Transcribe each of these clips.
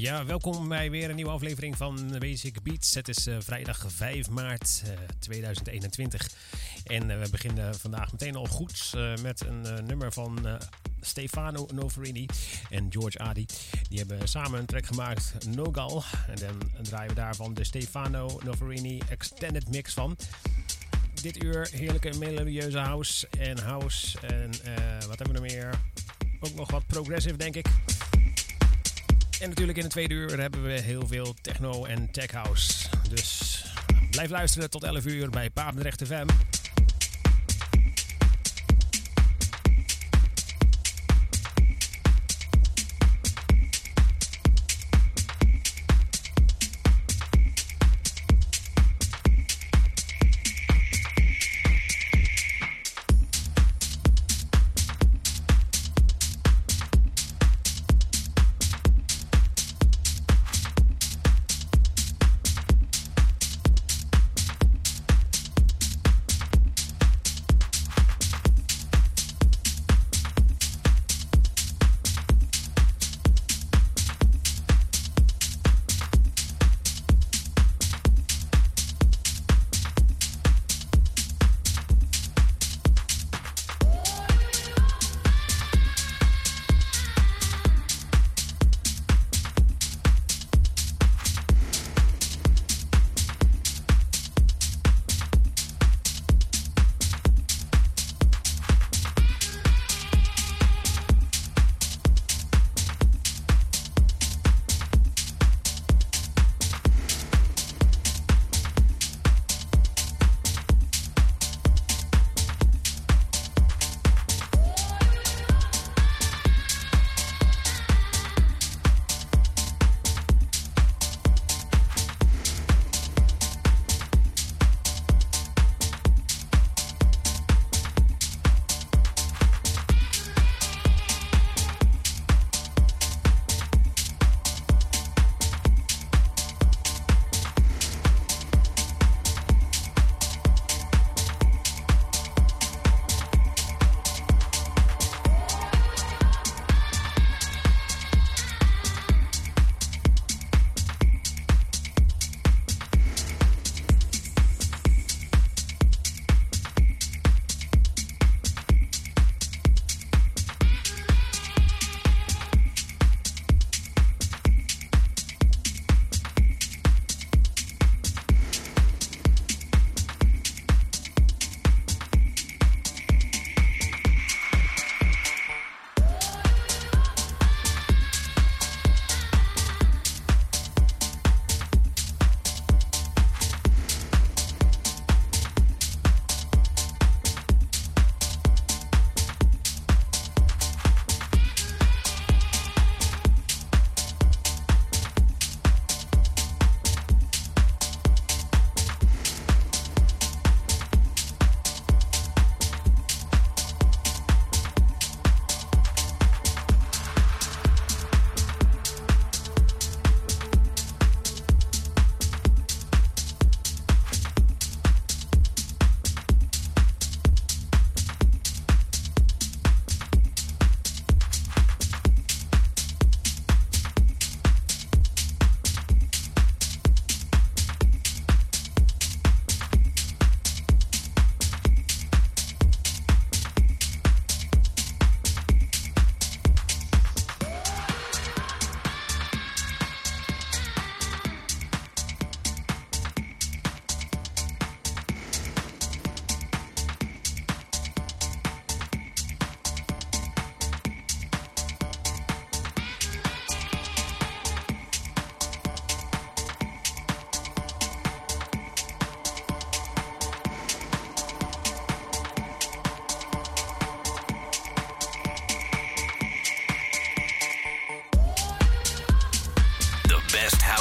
Ja, welkom bij weer een nieuwe aflevering van Basic Beats. Het is uh, vrijdag 5 maart uh, 2021. En uh, we beginnen vandaag meteen al goed met een nummer van Stefano Noverini en George Adi. Die hebben samen een track gemaakt, Nogal. En dan draaien we daarvan de Stefano Noverini Extended Mix van. Dit uur heerlijke melodieuze house en house. En wat hebben we nog meer? Ook nog wat progressive, denk ik. En natuurlijk in de tweede uur hebben we heel veel techno en tech house. Dus blijf luisteren tot 11 uur bij Papendrecht FM.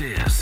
This is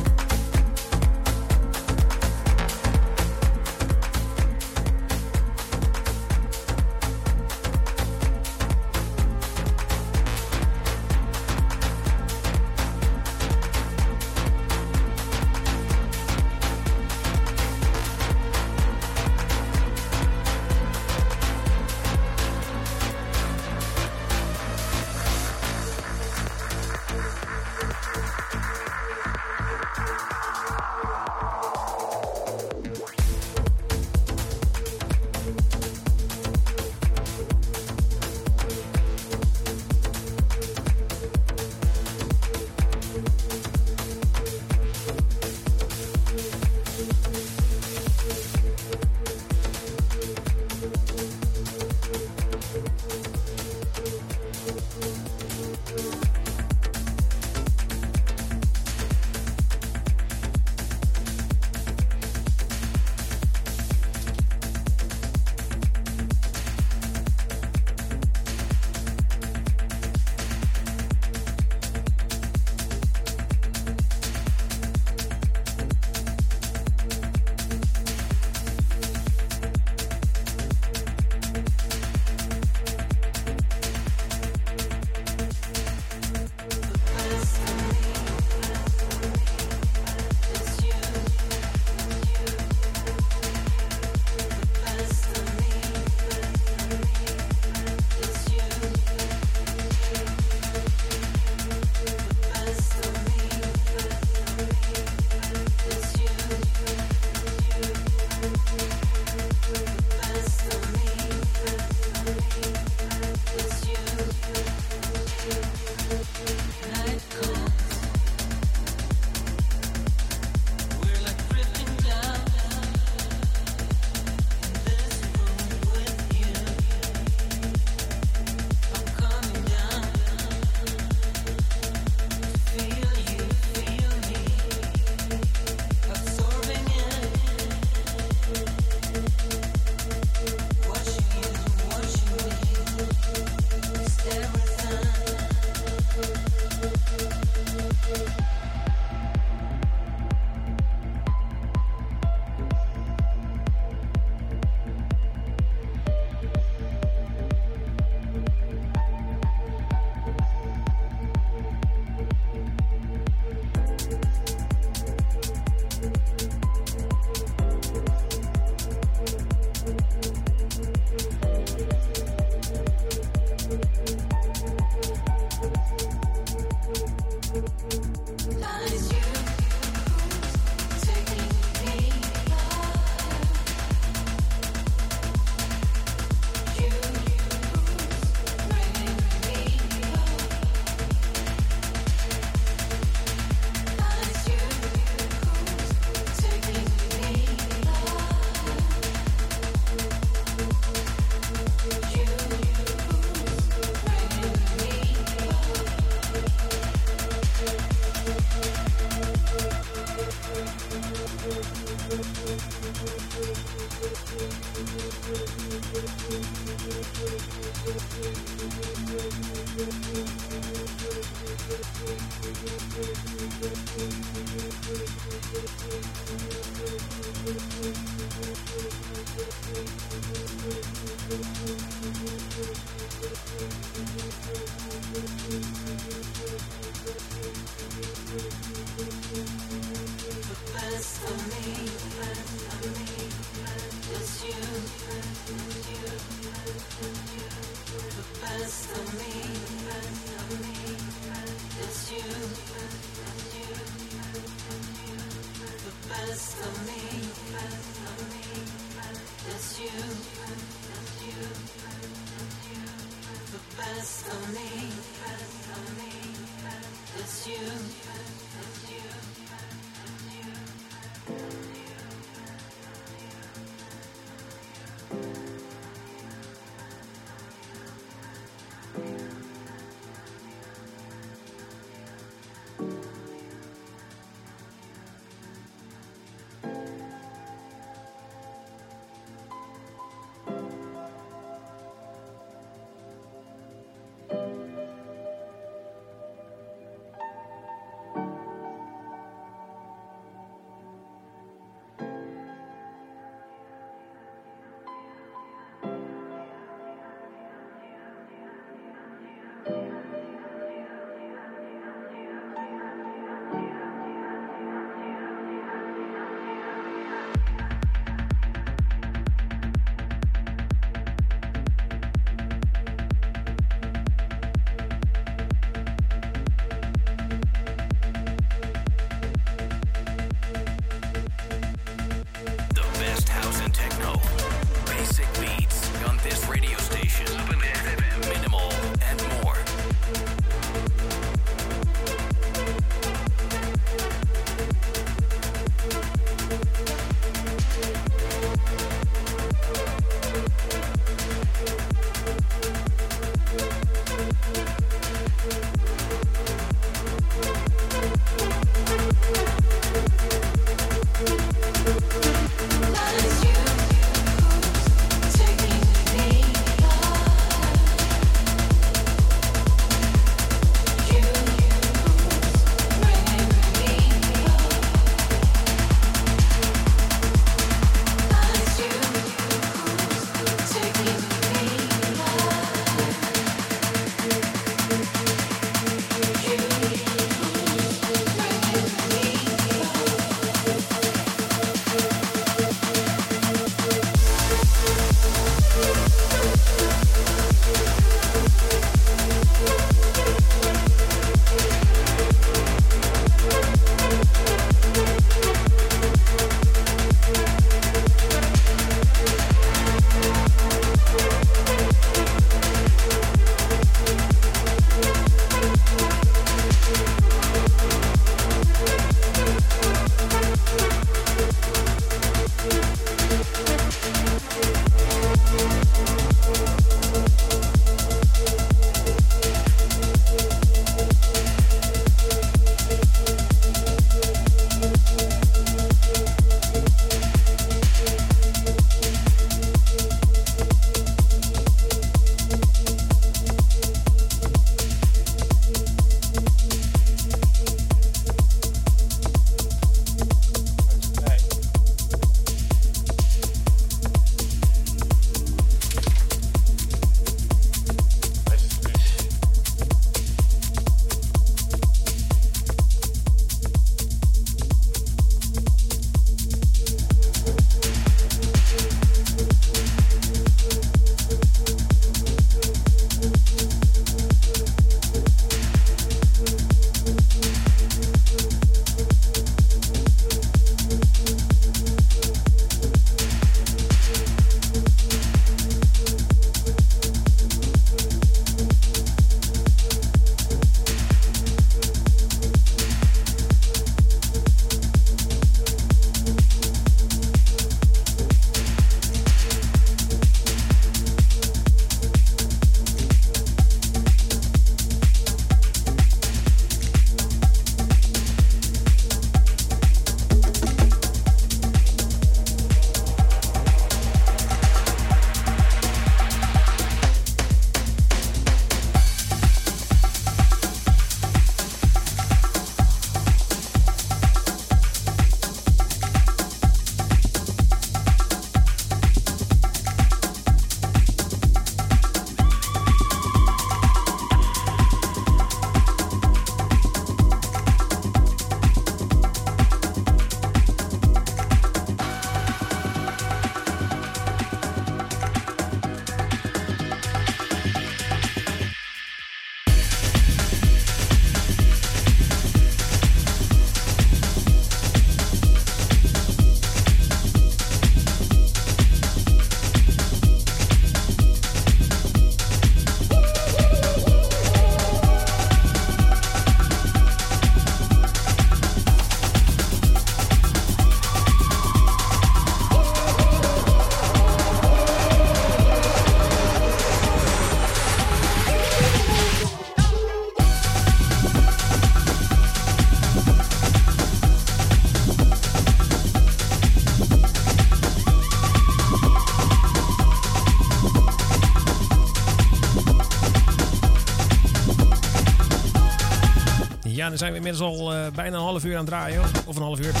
Ja, dan zijn we inmiddels al uh, bijna een half uur aan het draaien. Of een half uur. We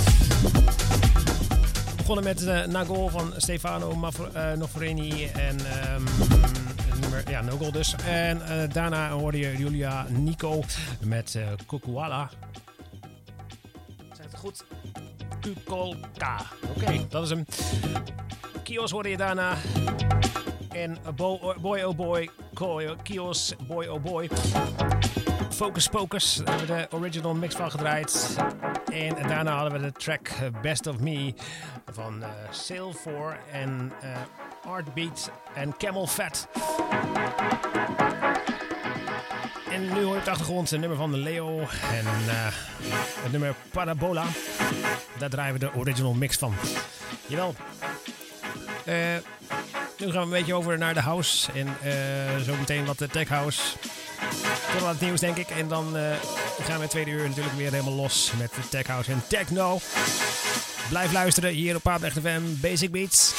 begonnen met uh, Nagol van Stefano uh, Noforeni en um, nummer, ja, dus. En daarna hoorde je Julia Nico met uh, Kokuala. Zeg het goed? Kukolka. Oké, okay, dat is hem. Kios hoorde je daarna. En Bo Boy Oh Boy, Kios Boy Oh Boy. Focus Pocus, daar hebben we de original mix van gedraaid. En daarna hadden we de track Best of Me van uh, Sail 4 en uh, Artbeat en Camel Fat. En nu hoor je op de achtergrond een nummer van Leo en het nummer Parabola. Daar draaien we de original mix van. Jawel. Uh, nu gaan we een beetje over naar de house en uh, zo meteen wat de tech house. Tot het nieuws denk ik. En dan uh, gaan we het tweede uur natuurlijk weer helemaal los met de tech house en techno. Blijf luisteren hier op Paardrecht FM Basic Beats.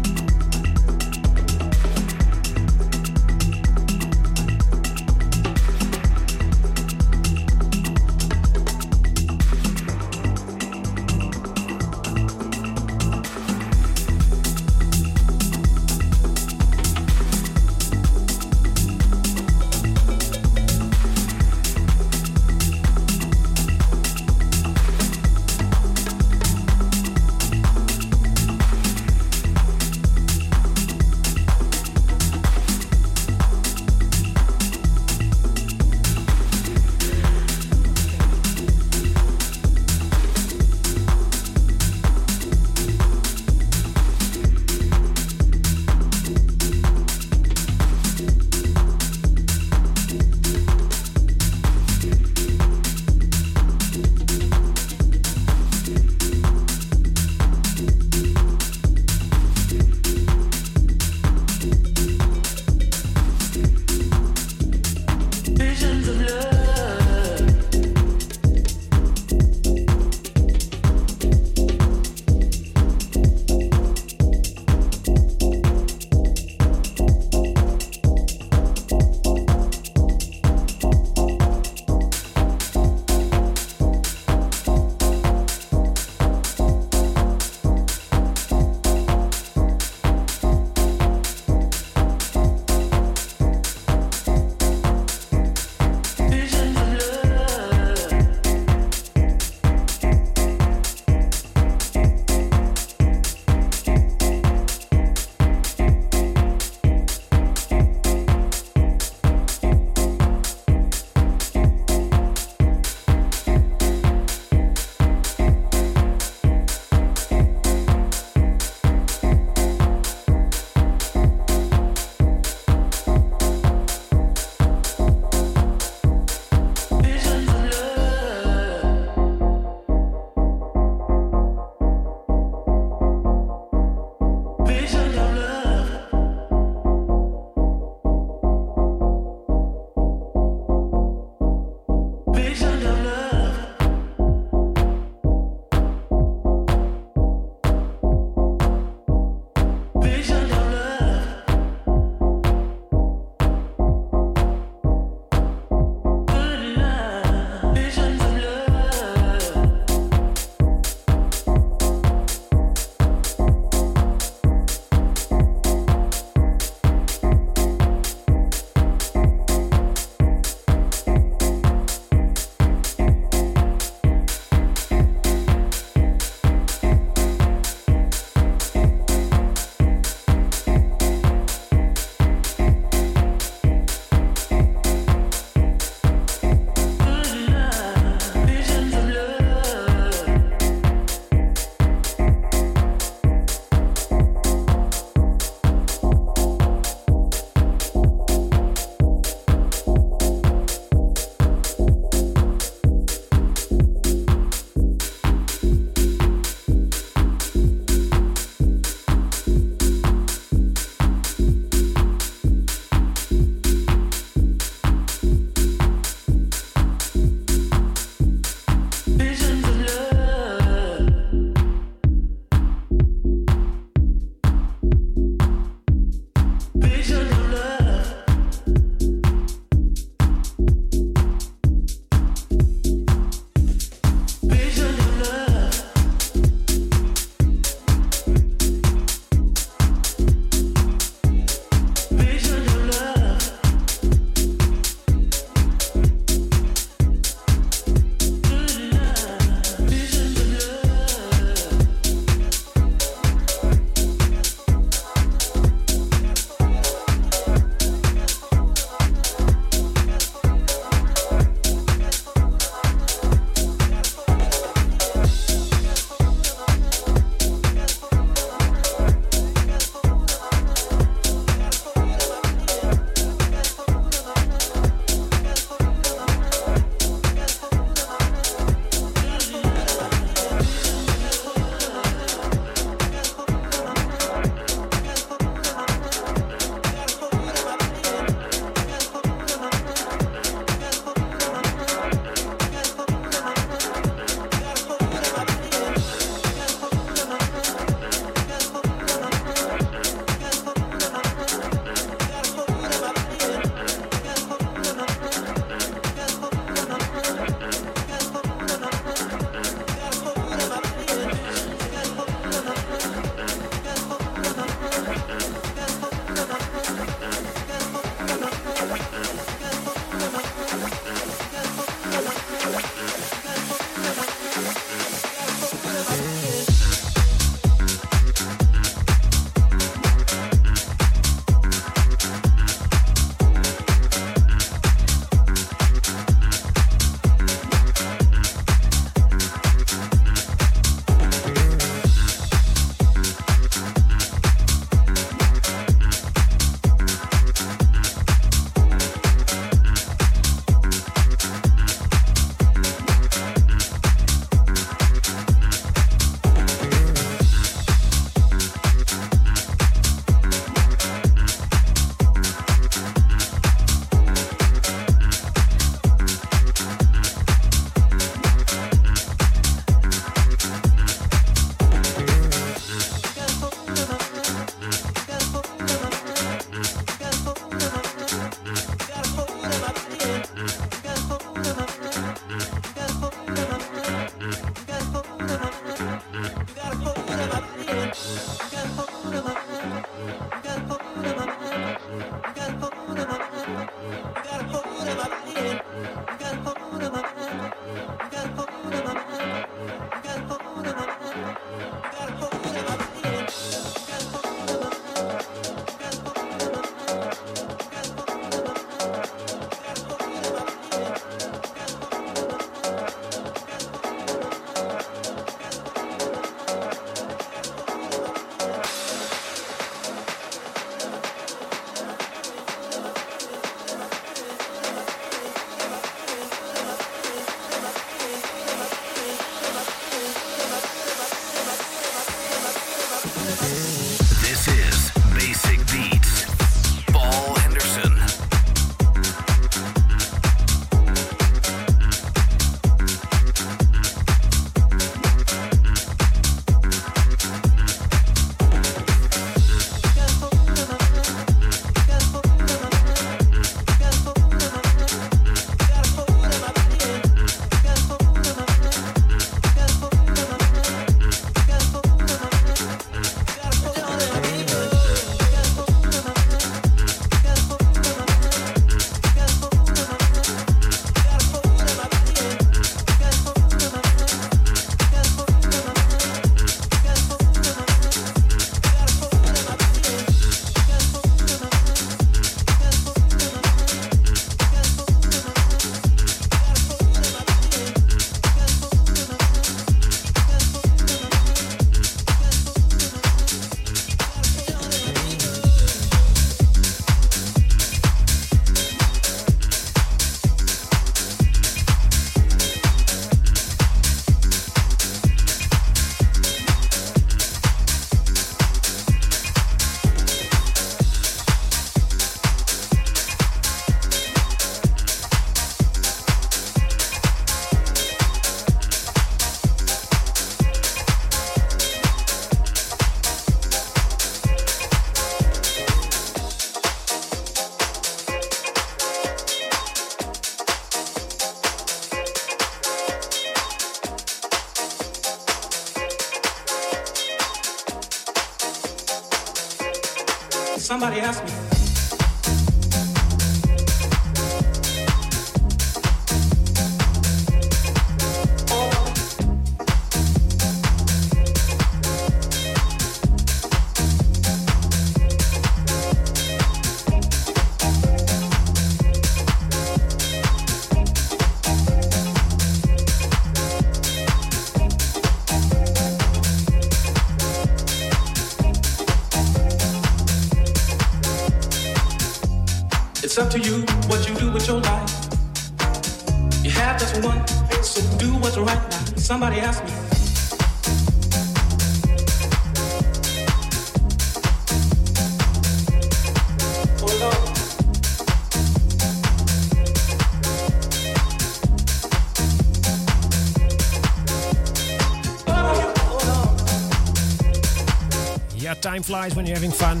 Yeah, time flies when you're having fun.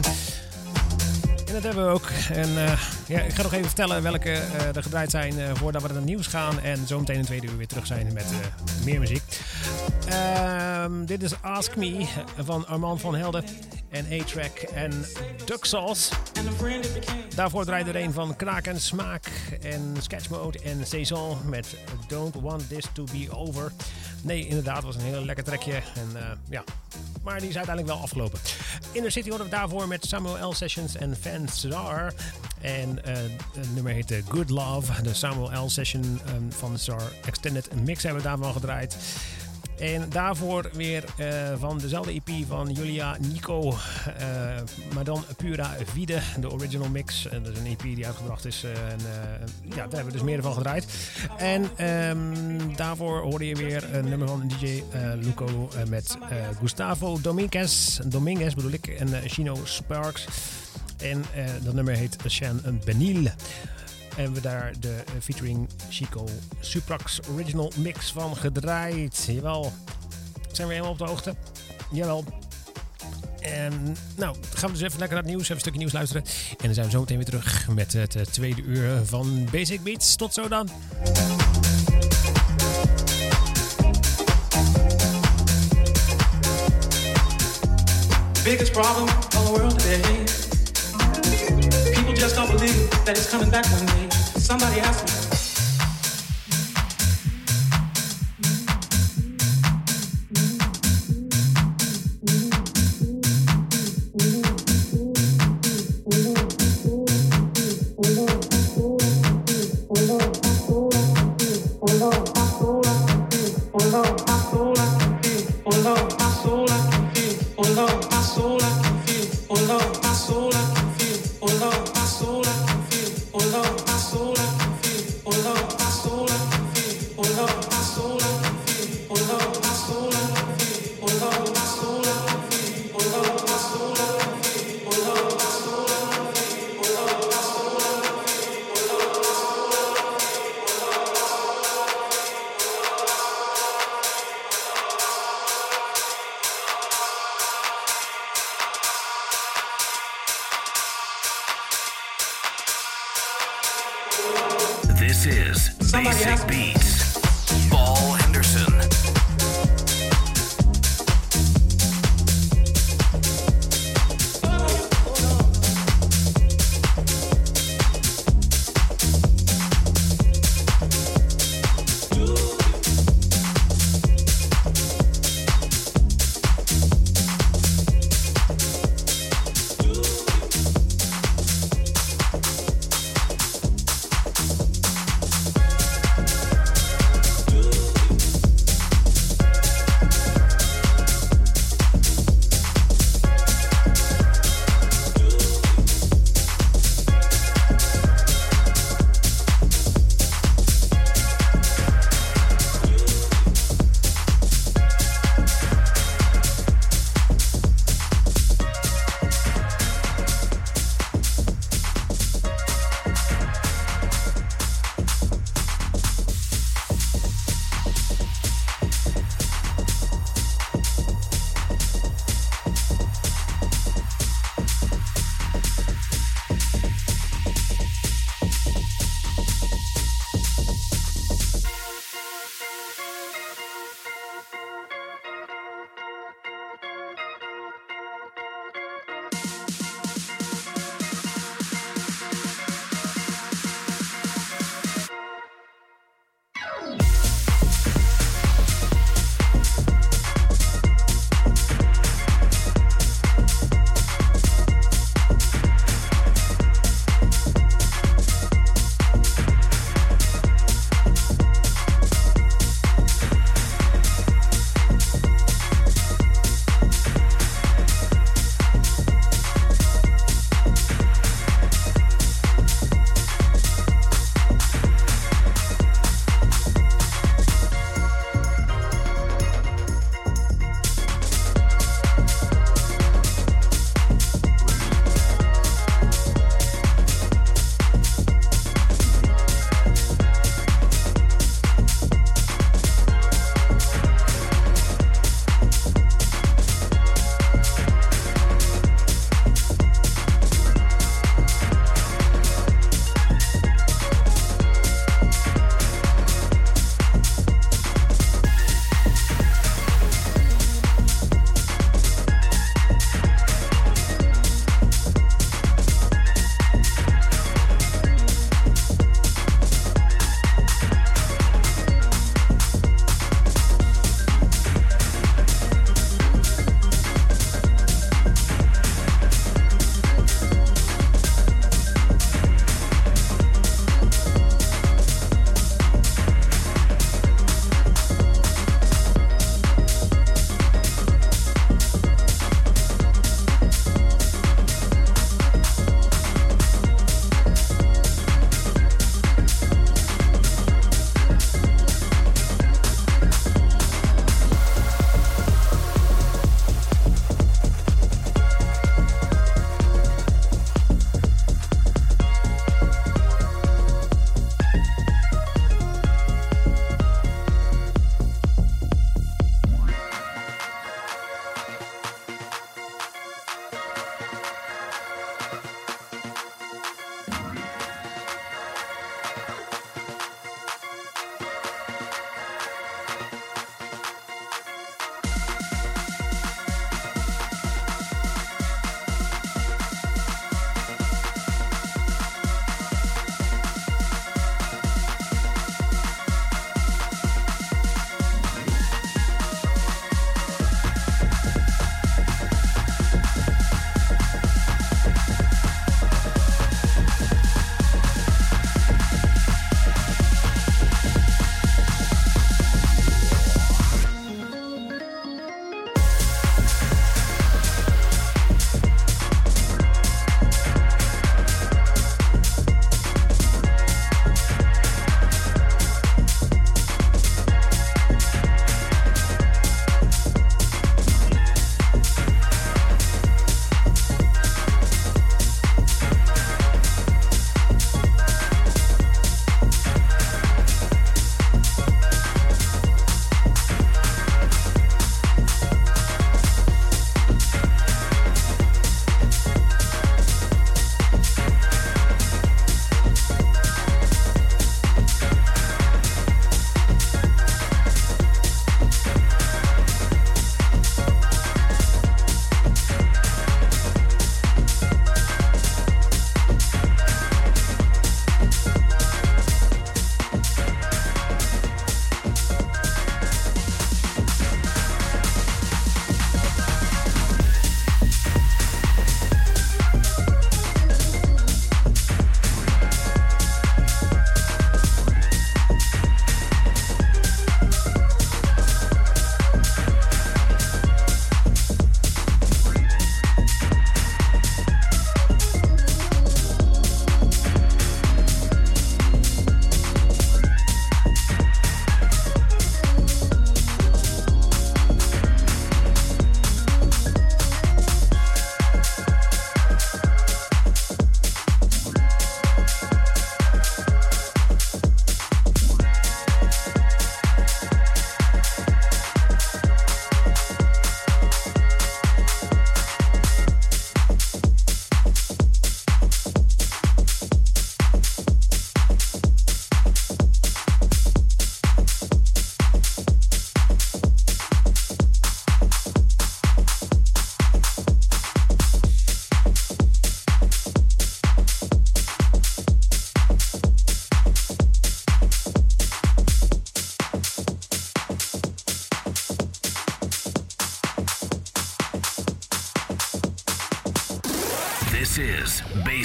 En dat hebben we ook. En uh, ja, ik ga nog even vertellen welke uh, er gedraaid zijn uh, voordat we naar het nieuws gaan. En zo meteen in tweede uur weer terug zijn met meer muziek. Um, dit is Ask Me van Armand van Helden en A-Track en Duck Sauce. Daarvoor draaide er een van Kraken, Smaak en Sketch Mode en Saison met Don't Want This To Be Over. Nee, inderdaad, was een heel lekker trekje. En ja, maar die is uiteindelijk wel afgelopen. Inner City horen we daarvoor met Samuel L. Sessions en Van Star. En uh, het nummer heet Good Love. De Samuel L. Session um, van Star Extended Mix hebben we daarvan gedraaid. En daarvoor weer uh, van dezelfde EP van Julia Nico, uh, maar dan Pura Vide, de original mix. En dat is een EP die uitgebracht is. Uh, en, ja, daar hebben we dus meer van gedraaid. En um, daarvoor hoorde je weer een nummer van DJ Luco met Gustavo Dominguez, Dominguez bedoel ik, en Chino Sparks. En dat nummer heet Shan Benil. En we daar de uh, featuring Chico Suprax original mix van gedraaid. Jawel. Zijn we helemaal op de hoogte? Jawel. En nou, gaan we dus even lekker naar het nieuws, even een stukje nieuws luisteren. En dan zijn we zo meteen weer terug met het uh, tweede uur van Basic Beats. Tot zo dan. Biggest problem of the world today. Just don't believe that it's coming back one day. Somebody asked me.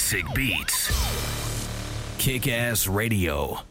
This is Basic Beats. Kick Ass Radio.